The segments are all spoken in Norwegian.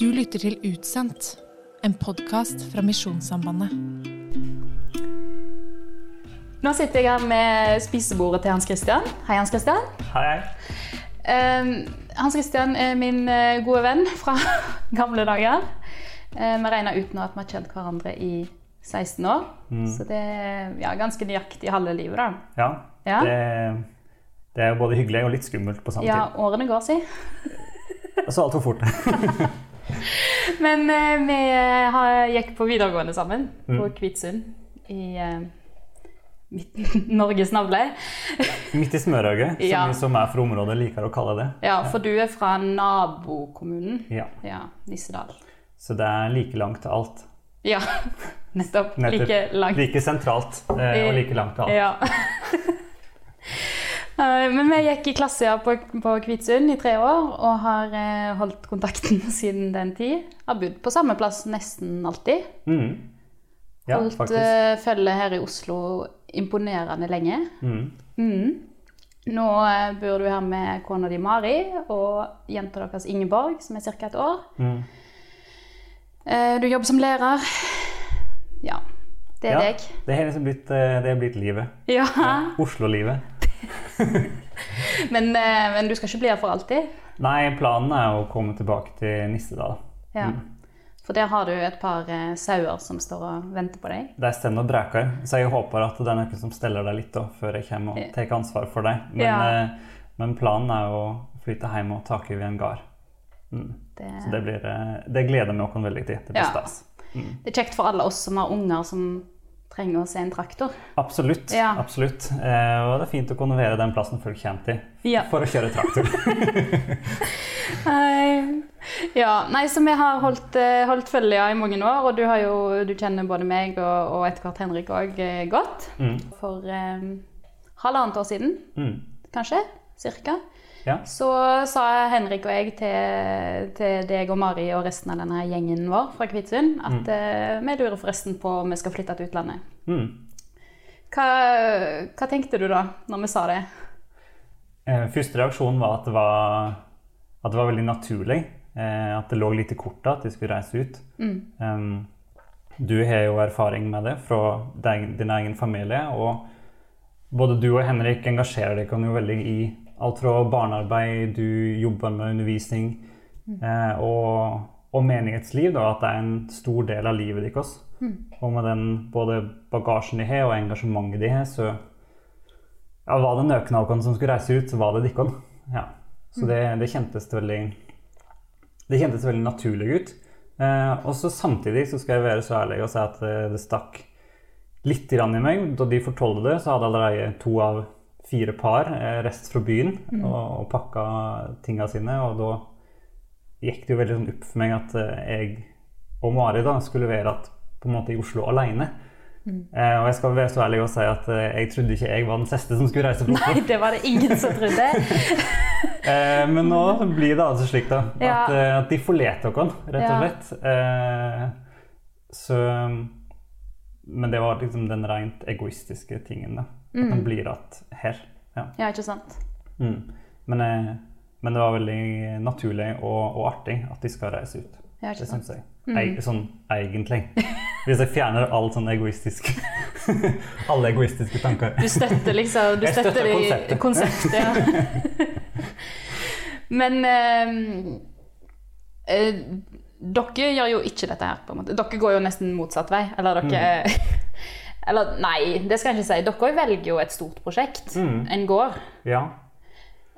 Du lytter til Utsendt, en podkast fra Misjonssambandet. Nå sitter jeg her med spisebordet til Hans Christian. Hei, Hans Christian. Hei, hei. Eh, Hans Christian er min eh, gode venn fra gamle dager. Eh, vi regner ut nå at vi har kjent hverandre i 16 år. Så det er ja, ganske nøyaktig halve livet, da. Ja, Ja. Det, det er jo både hyggelig og litt skummelt på samme Ja, tid. årene går, si. Og Så altfor fort. Men eh, vi eh, har, gikk på videregående sammen på Kvitsund i eh, midt- Norges navle. Midt i smørøyet, som Ja. vi som er fra området liker å kalle det. Ja, for du er fra nabokommunen. Ja. Ja, Nissedal. Så det er like langt til alt. Ja, nettopp. Nettopp. Like langt. Like sentralt eh, og like langt til alt. Ja. Eh, Men vi gikk i klasse på, på Kvitsund i tre år og har eh, holdt kontakten siden den tid. Har bodd på samme plass nesten alltid. Mm. Ja, holdt faktisk. eh, følge her i Oslo imponerende lenge. Mm. Mm. Nå bor du her med kona di Mari og jenta deres Ingeborg, som er ca. et år. Mm. Du jobber som lærer. Ja, det er Ja, deg. Det har liksom blitt, det har blitt livet. Ja. Oslo-livet. Men, eh, men du skal ikke bli her for alltid? Nei, planen er å komme tilbake til Nissedal. Ja. For der har du et par eh, sauer som står og venter på deg. Det er stendt og brekar, så jeg håper at det er noen som steller deg litt da, før jeg kommer og tar ansvar for deg. Men, Ja. eh, men planen er å flytte hjem og ta over en gard. Mm. Det, Så det, blir, det gleder vi oss veldig til. Det blir Ja. stas. det er kjekt for alle oss som har unger som trenger å se en traktor. Absolutt. Ja. absolutt. Eh, og det er fint å kunne være den plassen folk kommer til Ja. for å kjøre traktor. Ja, nei, så vi har holdt, eh, holdt følge i mange år, og du, har jo, du kjenner både meg og, og etter hvert Henrik òg godt. Mm. For eh, halvannet år siden, Mm. kanskje, cirka, Ja. så sa Henrik og jeg til, til deg og Mari og resten av denne gjengen vår fra Kvitsund at eh, vi lurer forresten på om vi skal flytte til utlandet. Mm. Hva, hva tenkte du da, når vi sa det? Eh, første reaksjon var at det var, at det var veldig naturlig. Eh, at det lå litt i kortet at de skulle reise ut. Um, du har jo erfaring med det fra din egen familie. Og både du og Henrik engasjerer dere jo veldig i alt fra barnearbeid, du jobber med undervisning eh, og, og menighetsliv. Da, at det er en stor del av livet deres. Og med den både bagasjen de har og engasjementet de har, så ja, var det oss som skulle reise ut, så var det dere. Ja. Så det, det kjentes veldig det kjentes veldig naturlig ut. Eh, og så samtidig så skal jeg være så ærlig og si at det, det stakk litt i meg. Da de fortalte det, så hadde allerede to av fire par rest fra byen og, og pakka tinga sine. Og da gikk det jo veldig sånn opp for meg at eh, jeg og Mari da skulle være at, på en måte i Oslo alene. Eh, og jeg skal være så ærlig og si at eh, jeg trodde ikke jeg var den siste som skulle reise fra Oslo. Nei, det var det ingen som trodde. Eh, men nå blir det altså slik da, Ja. at, eh, at de forlater oss, rett og Ja. slett. Eh, så, men det var liksom den rent egoistiske tingen, da. At den blir igjen her. Ja. Ja, ikke sant? Mm. Men, eh, men det var veldig naturlig og, og artig at de skal reise ut. Ja, ikke Det syns jeg. Eg, sånn egentlig. Hvis jeg fjerner all sånn egoistisk Alle egoistiske tanker. Du støtter liksom du Jeg støtter støtter konseptet. konseptet ja. Men eh, eh, dere gjør jo ikke dette her, på en måte. Dere går jo nesten motsatt vei. Eller dere Eller nei, det skal jeg ikke si. Dere velger jo et stort prosjekt. En gård. Ja.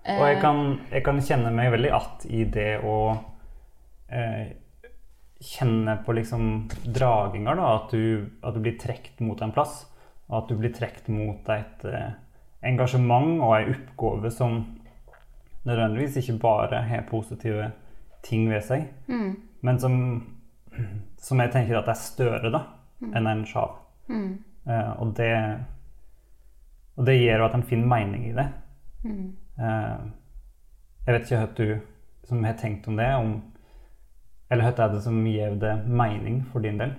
Og jeg kan, jeg kan kjenne meg veldig att i det å eh, kjenne på liksom draginger, da. At du, at du blir trukket mot en plass. Og at du blir trukket mot et eh, engasjement og ei oppgave som nødvendigvis ikke bare har positive ting ved seg, men som, som jeg tenker at er større da, enn en sjav. Eh, og, det, og det gjør at en finner mening i det. Eh, jeg vet ikke hva du som har tenkt om det, om, eller hva er det som gir det mening for din del?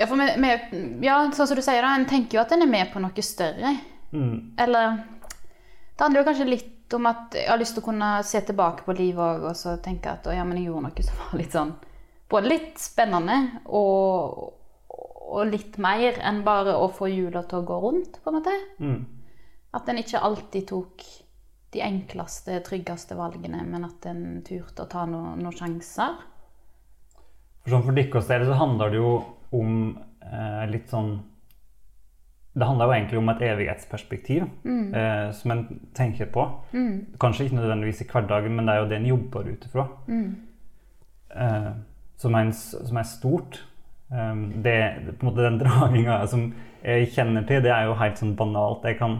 Ja, for med, med, ja, sånn som du sier, da, en tenker jo at en er med på noe større. Mm. Eller Det handler jo kanskje litt litt om at jeg har lyst til å kunne se tilbake på livet òg, og så tenke at å, ja, men jeg gjorde noe som var litt sånn Både litt spennende og, og litt mer enn bare å få hjula til å gå rundt, på en måte. Mm. At en ikke alltid tok de enkleste, tryggeste valgene, men at en turte å ta no, noen sjanser. For sånn for deres del så handler det jo om eh, litt sånn Det handler jo egentlig om et evighetsperspektiv eh, som en tenker på. Kanskje ikke nødvendigvis i hverdagen, men det er jo det en jobber ut ifra. Eh, som, som er stort. Eh, det, på en måte den draginga som jeg kjenner til, det er jo helt sånn banalt. Jeg kan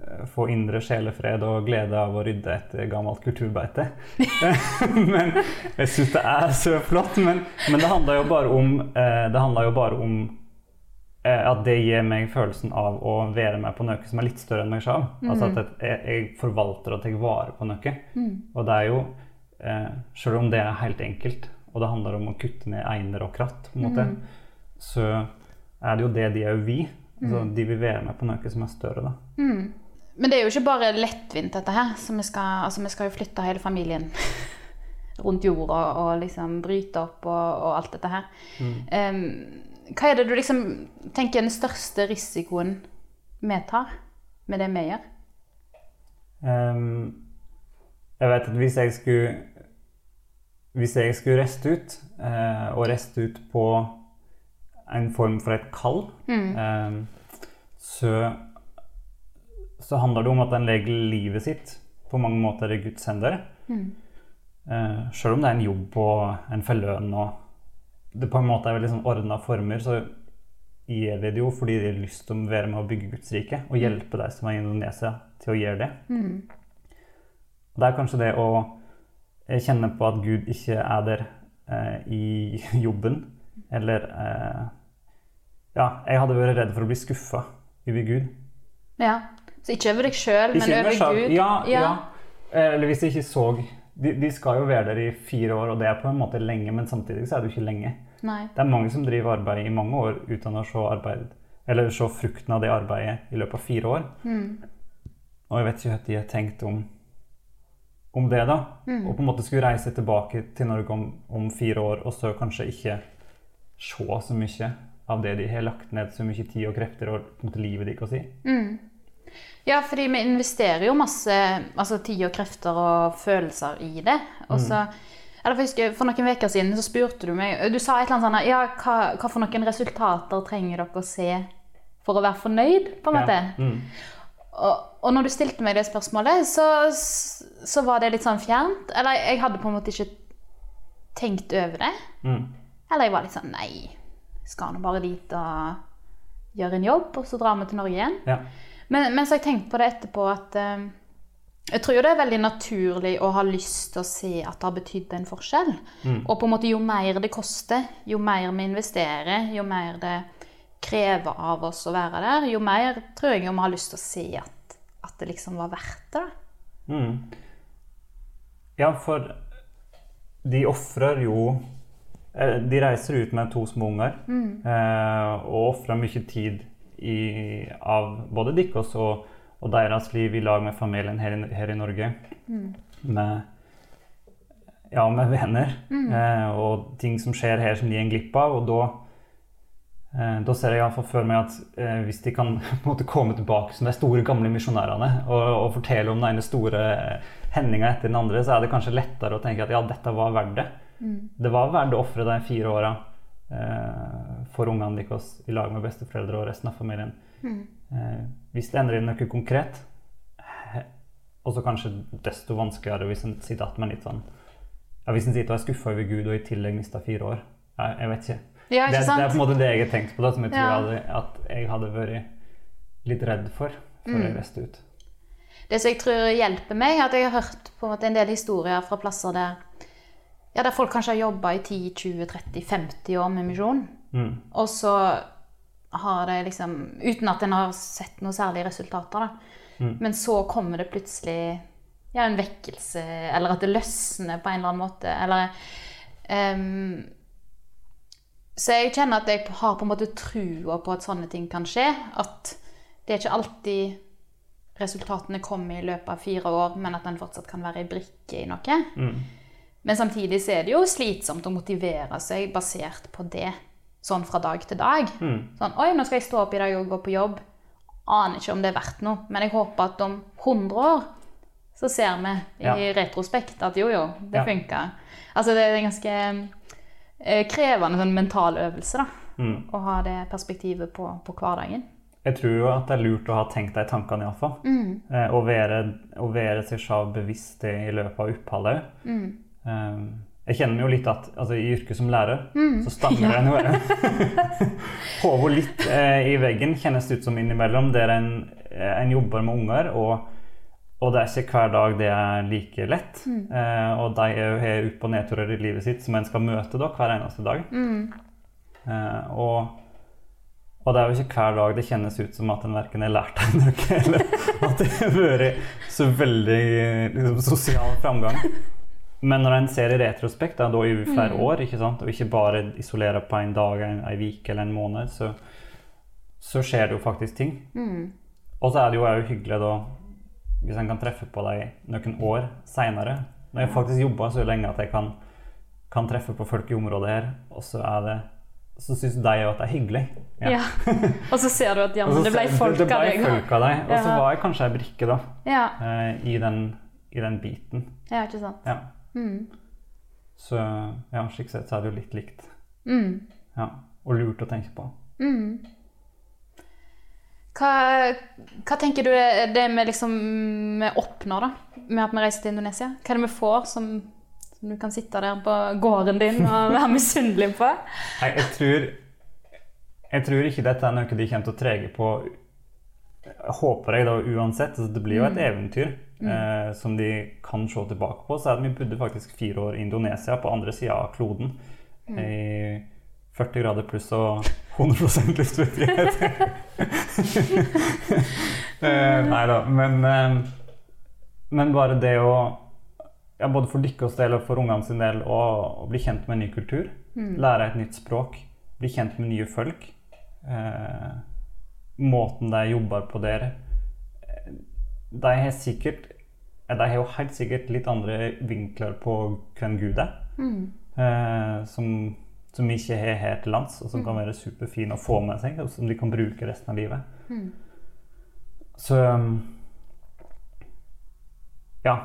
eh, få indre sjelefred og glede av å rydde et gammelt kulturbeite. men jeg syns det er så flott. Men, men det handler jo bare om, eh, det jo bare om eh, at det gir meg følelsen av å være med på noe som er litt større enn meg selv. Altså at jeg, jeg- forvalter og tar vare på noe. Og det er jo, Sjøl om det er helt enkelt, og det handler om å kutte ned einer og kratt, på en måte, så er det jo det de jo vi. Altså, de vil være med på noe som er større, da. Men det er jo ikke bare lettvint, dette her. Så vi skal, altså, vi skal jo flytte hele familien rundt jorda og liksom bryte opp og, og alt dette her. Um, hva er det du liksom tenker er den største risikoen vi tar med det vi gjør? Um, jeg vet at hvis jeg skulle Hvis jeg skulle reste ut, eh, og reste ut på en form for et kall, ehm, så, så handler det om at en legger livet sitt på mange måter i Guds hender. Eh, selv om det er en jobb og en forlønn og det på en måte er veldig sånn ordna former, så vi det jo fordi de har lyst til å være med å bygge Guds rike og hjelpe deg som er i Indonesia, til å gjøre det. Mm. Det er kanskje det å eh, kjenner på at Gud ikke er der eh, i jobben, eller eh, Ja, jeg hadde vært redd for å bli skuffa over Gud. Ja. Så ikke over deg sjøl, men over selv. Gud. Ja, ja. ja, Eller hvis jeg ikke så de, de skal jo være der i fire år, og det er på en måte lenge, men samtidig så er det jo ikke lenge. Nei. Det er mange som driver arbeid i mange år uten å se, arbeid, eller se frukten av det arbeidet i løpet av fire år. Og jeg vet ikke hva de har tenkt om, om det, da. Og på en måte skulle reise tilbake til Norge om, om fire år, og så kanskje ikke se så mye av det de har lagt ned så mye tid og krefter og på en måte livet deres Mm. Ja, fordi vi investerer jo masse altså tid og krefter og følelser i det. Og så eller for, husker, for noen uker siden så spurte du meg Du sa et eller annet sånn Ja, hva, hva for noen resultater trenger dere å se for å være fornøyd, på en måte? Ja. Mm. Og, og når du stilte meg det spørsmålet, så, så var det litt sånn fjernt. Eller jeg hadde på en måte ikke tenkt over det. Mm. Eller jeg var litt sånn Nei, skal nå bare dit og gjøre en jobb, og så drar vi til Norge igjen. Ja. Men, men så har jeg tenkt på det etterpå at eh, jeg tror jo det er veldig naturlig å ha lyst til å se at det har betydd en forskjell. Og på en måte jo mer det koster, jo mer vi investerer, jo mer det krever av oss å være der, jo mer tror jeg vi har lyst til å se at, at det liksom var verdt det. Mm. Ja, for de ofrer jo eh, De reiser ut med to små unger mm. og ofrer mye tid i, av både deres og, og deres liv i lag med familien her i, her i Norge. Med, ja, med venner mm. og ting som skjer her som de går glipp av. Og da, eh, da ser jeg iallfall for meg at eh, hvis de kan måte komme tilbake som de store, gamle misjonærene og, og fortelle om den ene store hendinga etter den andre, så er det kanskje lettere å tenke at ja, dette var verdt det. Det var verdt å ofre de fire åra eh, for ungene deres i lag med besteforeldre og resten av familien. Eh, hvis det endrer noe konkret, og så kanskje desto vanskeligere hvis en sitter igjen med litt sånn ja, Hvis en sitter og er skuffa over Gud og i tillegg mista fire år. Jeg, jeg vet ikke. Ja, Det, det er på en måte det jeg har tenkt på, da, som jeg tror Ja. jeg hadde, at jeg hadde vært litt redd for før Mm. jeg reiste ut. Det som jeg tror hjelper meg, er at jeg har hørt på en, del historier fra plasser der, ja, der folk kanskje har jobba i 10, 20, 30, 50 år med misjon. Mm. Og så har det liksom Uten at en har sett noen særlige resultater, da. Men så kommer det plutselig ja, en vekkelse, eller at det løsner på en eller annen måte. Eller ehm, Så jeg kjenner at jeg har på en måte trua på at sånne ting kan skje. At det er ikke alltid resultatene kommer i løpet av fire år, men at den fortsatt kan være ei brikke i noe. Mm. Men samtidig så er det jo slitsomt å motivere seg basert på det, sånn fra dag til dag. Mm. Sånn, oi, nå skal jeg stå opp i dag og gå på jobb. Aner ikke om det er verdt noe, men jeg håper at om 100 år så ser vi i Ja. retrospekt at jo, jo, det Ja. funka. Altså, det er en ganske krevende sånn mental øvelse, da. Mm. Å ha det perspektivet på, på hverdagen. Jeg tror jo at det er lurt å ha tenkt de tankene iallfall. Mm. Eh, å, være, å være seg selv bevisst det i løpet av oppholdet. Mm. Eh, jeg kjenner jo litt at altså, i yrket som lærer, Mm. så stammer en jo hodet litt eh, i veggen, kjennes det ut som innimellom, der en, eh, en jobber med unger. og og det er ikke hver dag det er like lett. Mm. Eh, og de har opp- og nedturer i livet sitt som en skal møte da, hver eneste dag. Mm. Eh, og, og det er jo ikke hver dag det kjennes ut som at en verken har lært deg noe, eller at det har vært så veldig liksom, sosial framgang. Men når en ser i retrospekt, da, da i flere år, ikke sant? og ikke bare isolerer på en dag, en, en uke eller en måned, så, så skjer det jo faktisk ting. Mm. Og så er det jo òg hyggelig da, hvis jeg kan treffe på deg noen år seinere. Når jeg faktisk jobba så lenge at jeg kan, kan treffe på folk i området her, og så er det så syns de jo at det er hyggelig. Ja. Og så ser du at ja, Og det ble folk av deg. folk av deg. Og så var jeg kanskje ei brikke, da, Ja. eh, i den, i den biten. ja, ikke sant. Ja. Mm. Så ja, slik sett så er det jo litt likt. Mm. Ja. Og lurt å tenke på. Mm. Hva, hva tenker du er det vi liksom vi oppnår da, med at vi reiser til Indonesia? Hva er det vi får som, som du kan sitte der på gården din og være misunnelig på? Nei, jeg tror, jeg tror ikke dette er noe de kommer til å trege på Håper jeg da uansett. Altså, det blir jo et eventyr eh, som de kan se tilbake på. Så er det, vi bodde faktisk fire år i Indonesia, på andre sida av kloden. I 40 grader pluss og 100 luftfuktighet. eh, nei da, men, eh, men bare det å ja, både for deres del og for ungene sin del å, å bli kjent med en ny kultur. Lære et nytt språk. Bli kjent med nye folk. Eh, måten de jobber på der. Eh, De har sikkert De har jo helt sikkert litt andre vinkler på hvem Gud er. Eh, som, som vi ikke har her til lands, og som kan være superfine å få med seg, og som de kan bruke resten av livet. Så um, ja.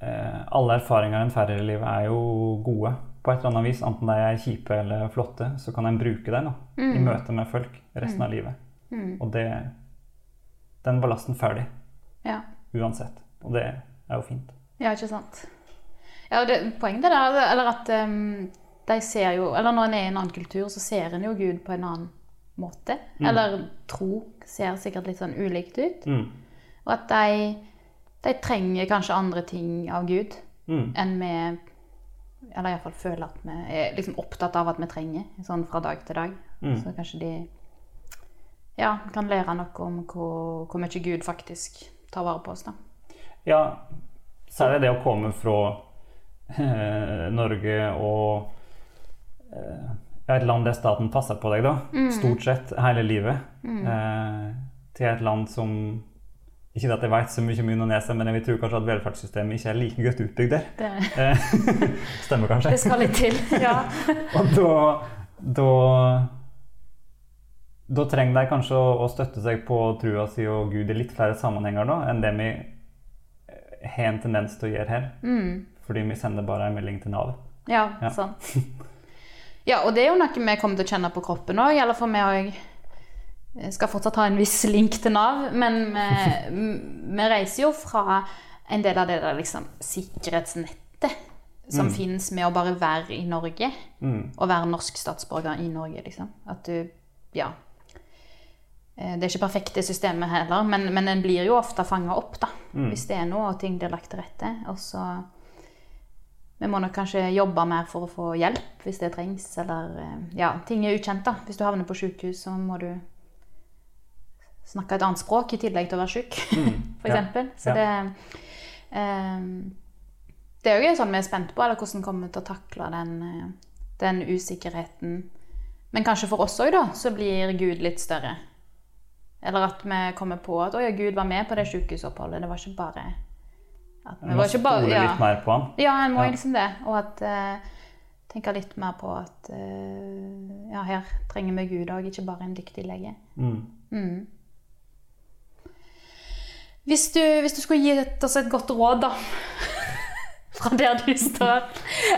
Eh, alle erfaringer en får i livet, er jo gode på et eller annet vis. Enten de er kjipe eller flotte, så kan en bruke dem mm. i møte med folk resten av livet. Og det Den ballasten får de Ja, uansett. Og det er jo fint. ja ikke sant. Ja, og det, poenget er det, eller at em, de ser jo Eller når en er i en annen kultur, så ser en jo Gud på en annen måte. Eller tro ser sikkert litt sånn ulikt ut. Mm. Og at de, de trenger kanskje andre ting av Gud Mm. enn vi Eller iallfall føler at vi er liksom opptatt av at vi trenger, sånn fra dag til dag. Mm. Så kanskje de ja, kan lære noe om hvor, hvor mye Gud faktisk tar vare på oss. da. Ja, særlig det å komme fra eh, Norge og et land der staten passer på deg, da. Stort sett hele livet. Eh, til et land som Ikke at jeg vet så mye om Indonesia, men jeg vil tro kanskje at velferdssystemet ikke er like godt utbygd der. Det, Eh, Stemmer kanskje? det skal litt til. Ja. Og da, da Da trenger de kanskje å, å støtte seg på trua si og Gud i litt flere sammenhenger da, enn det vi eh, har en tendens til å gjøre her. Mm. Fordi vi sender bare en melding til Nav. Ja, Ja. sant. Ja, og det er jo noe vi kommer til å kjenne på kroppen òg. Eller for vi òg skal fortsatt ha en viss link til Nav. Men vi, vi reiser jo fra en del av det der liksom sikkerhetsnettet som finnes med å bare være i Norge. Mm. Og være norsk statsborger i Norge, liksom. At du Ja. Eh, Det er ikke perfekt, det systemet heller, men, men en blir jo ofte fanga opp, da. Hvis det er noe, og ting blir lagt til rette. Og så Vi må nok kanskje jobbe mer for å få hjelp hvis det trengs, eller eh, Ja, ting er ukjent, da. Hvis du havner på sykehus, så må du snakke et annet språk i tillegg til å være syk, for f.eks. Så det eh, Det er jo sånn vi er spent på, eller hvordan kommer vi til å takle den, eh, den usikkerheten. Men kanskje for oss òg, da, så blir Gud litt større Eller at vi kommer på at 'Å ja, Gud var med på det sykehusoppholdet'. Det var ikke bare at vi må stole ja. litt mer på han. Ja, en må Ja. liksom det. Og at uh, tenke litt mer på at uh, ja, her trenger vi Gud òg, ikke bare en dyktig lege. Mm. Mm. Hvis, du, hvis du skulle gitt oss et godt råd, da Fra der du står.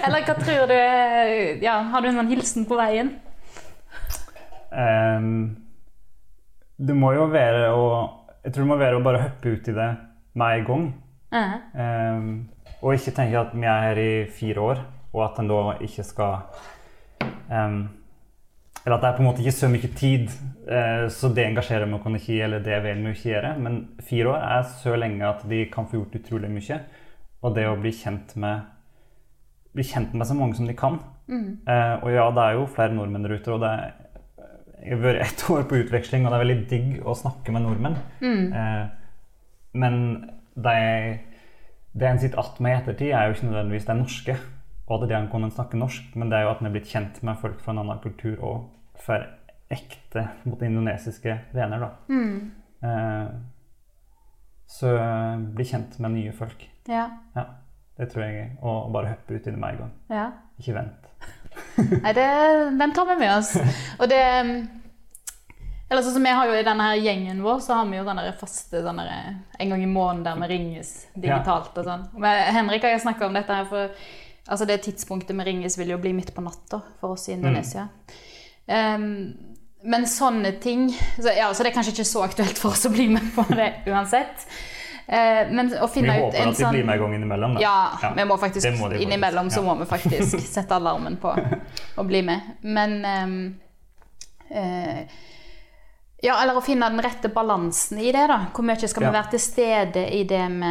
Eller hva tror du er- ja, Har du en hilsen på veien? Um, det må jo være å Jeg tror det må være å bare hoppe ut i det med en gang. Eh, Um, og ikke tenke at vi er her i fire år, og at en da ikke skal um, Eller at det er på en måte ikke så mye tid, uh, så det engasjerer meg ikke eller det vil vi ikke gjøre. Men fire år er så lenge at de kan få gjort utrolig mye. Og det å bli kjent med bli kjent med så mange som de kan. Eh, og ja, det er jo flere nordmenn der ute, og det er jeg har vært ett år på utveksling, og det er veldig digg å snakke med nordmenn. Eh, men det, det en sitter igjen med i ettertid, er jo ikke nødvendigvis de norske. Og at det han kunne snakke norsk, men det er jo at han er blitt kjent med folk fra en annen kultur og for ekte mot indonesiske venner, da. Eh, så eh, bli kjent med nye folk. ja. Ja, det tror jeg. Og bare hoppe ut i det med en gang. ja. Ikke vent. Nei, det, den tar vi med oss. Og det eller sånn som vi har jo I denne her gjengen vår så har vi jo denne faste denne, en gang i måneden der vi ringes digitalt. og sånn. Men Henrik og jeg snakka om dette her, for altså det tidspunktet vi ringes, vil jo bli midt på natta for oss i Indonesia. Em, men sånne ting så, ja, så det er kanskje ikke så aktuelt for oss å bli med på det uansett. Eh, men å Vi finne ut håper at de sånn blir med en gang innimellom. Da. ja, vi må faktisk må de innimellom så ja. må vi faktisk sette alarmen på og bli med. Men ehm, eh, Ja, eller å finne den rette balansen i det, da. Hvor mye skal vi være til stede i det vi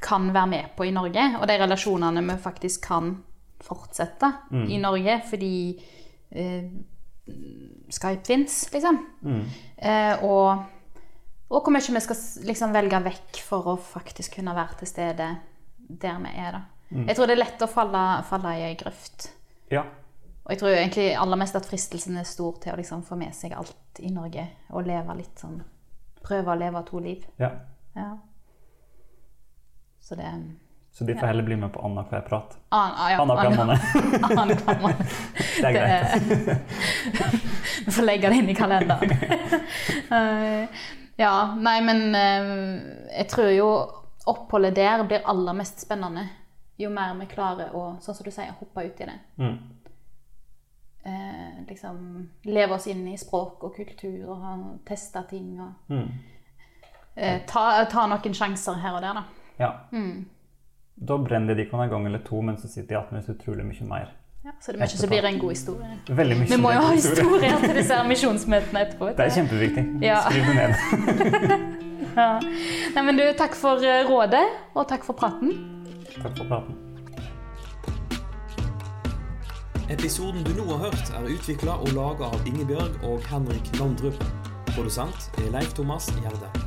kan være med på i Norge, og de relasjonene vi faktisk kan fortsette Mm. i Norge, fordi eh, Skype fins, liksom. Mm. Eh, og, og hvor mye vi skal liksom velge vekk for å faktisk kunne være til stede der vi er. da. Mm. Jeg tror det er lett å falle, falle i ei grøft. Ja. Og jeg tror egentlig aller mest at fristelsen er stor til å liksom få med seg alt i Norge. Og leve litt sånn Prøve å leve to liv. ja. Ja. Så det Så de får heller bli med på annenhver prat. An, ah, ja, Annenhver an- måned. annenhver måned. Det er greit. Vi får legge det inn i kalenderen. Eh, ja, nei, men eh, jeg tror jo oppholdet der blir aller mest spennende jo mer vi klarer å, sånn som du sier, hoppe ut i det. Mm. Eh, liksom leve oss inn i språk og kultur og teste ting og Mm. eh, ta, ta noen sjanser her og der, da. Ja. Mm. Da brenner de ikke en gang eller to, men så sitter de igjen med utrolig mye mer. Ja, så det er mye som blir en god historie. Veldig mye Vi må jo ha historier til disse misjonsmøtene etterpå. Det er kjempeviktig. Ja. Skriv det ned. Ja. Nei, men du, takk for eh, rådet, og takk for praten. Takk for praten. Episoden du nå har hørt, er utvikla og laga av Ingebjørg og Henrik Landrup. Produsent er Leif Thomas Gjerde.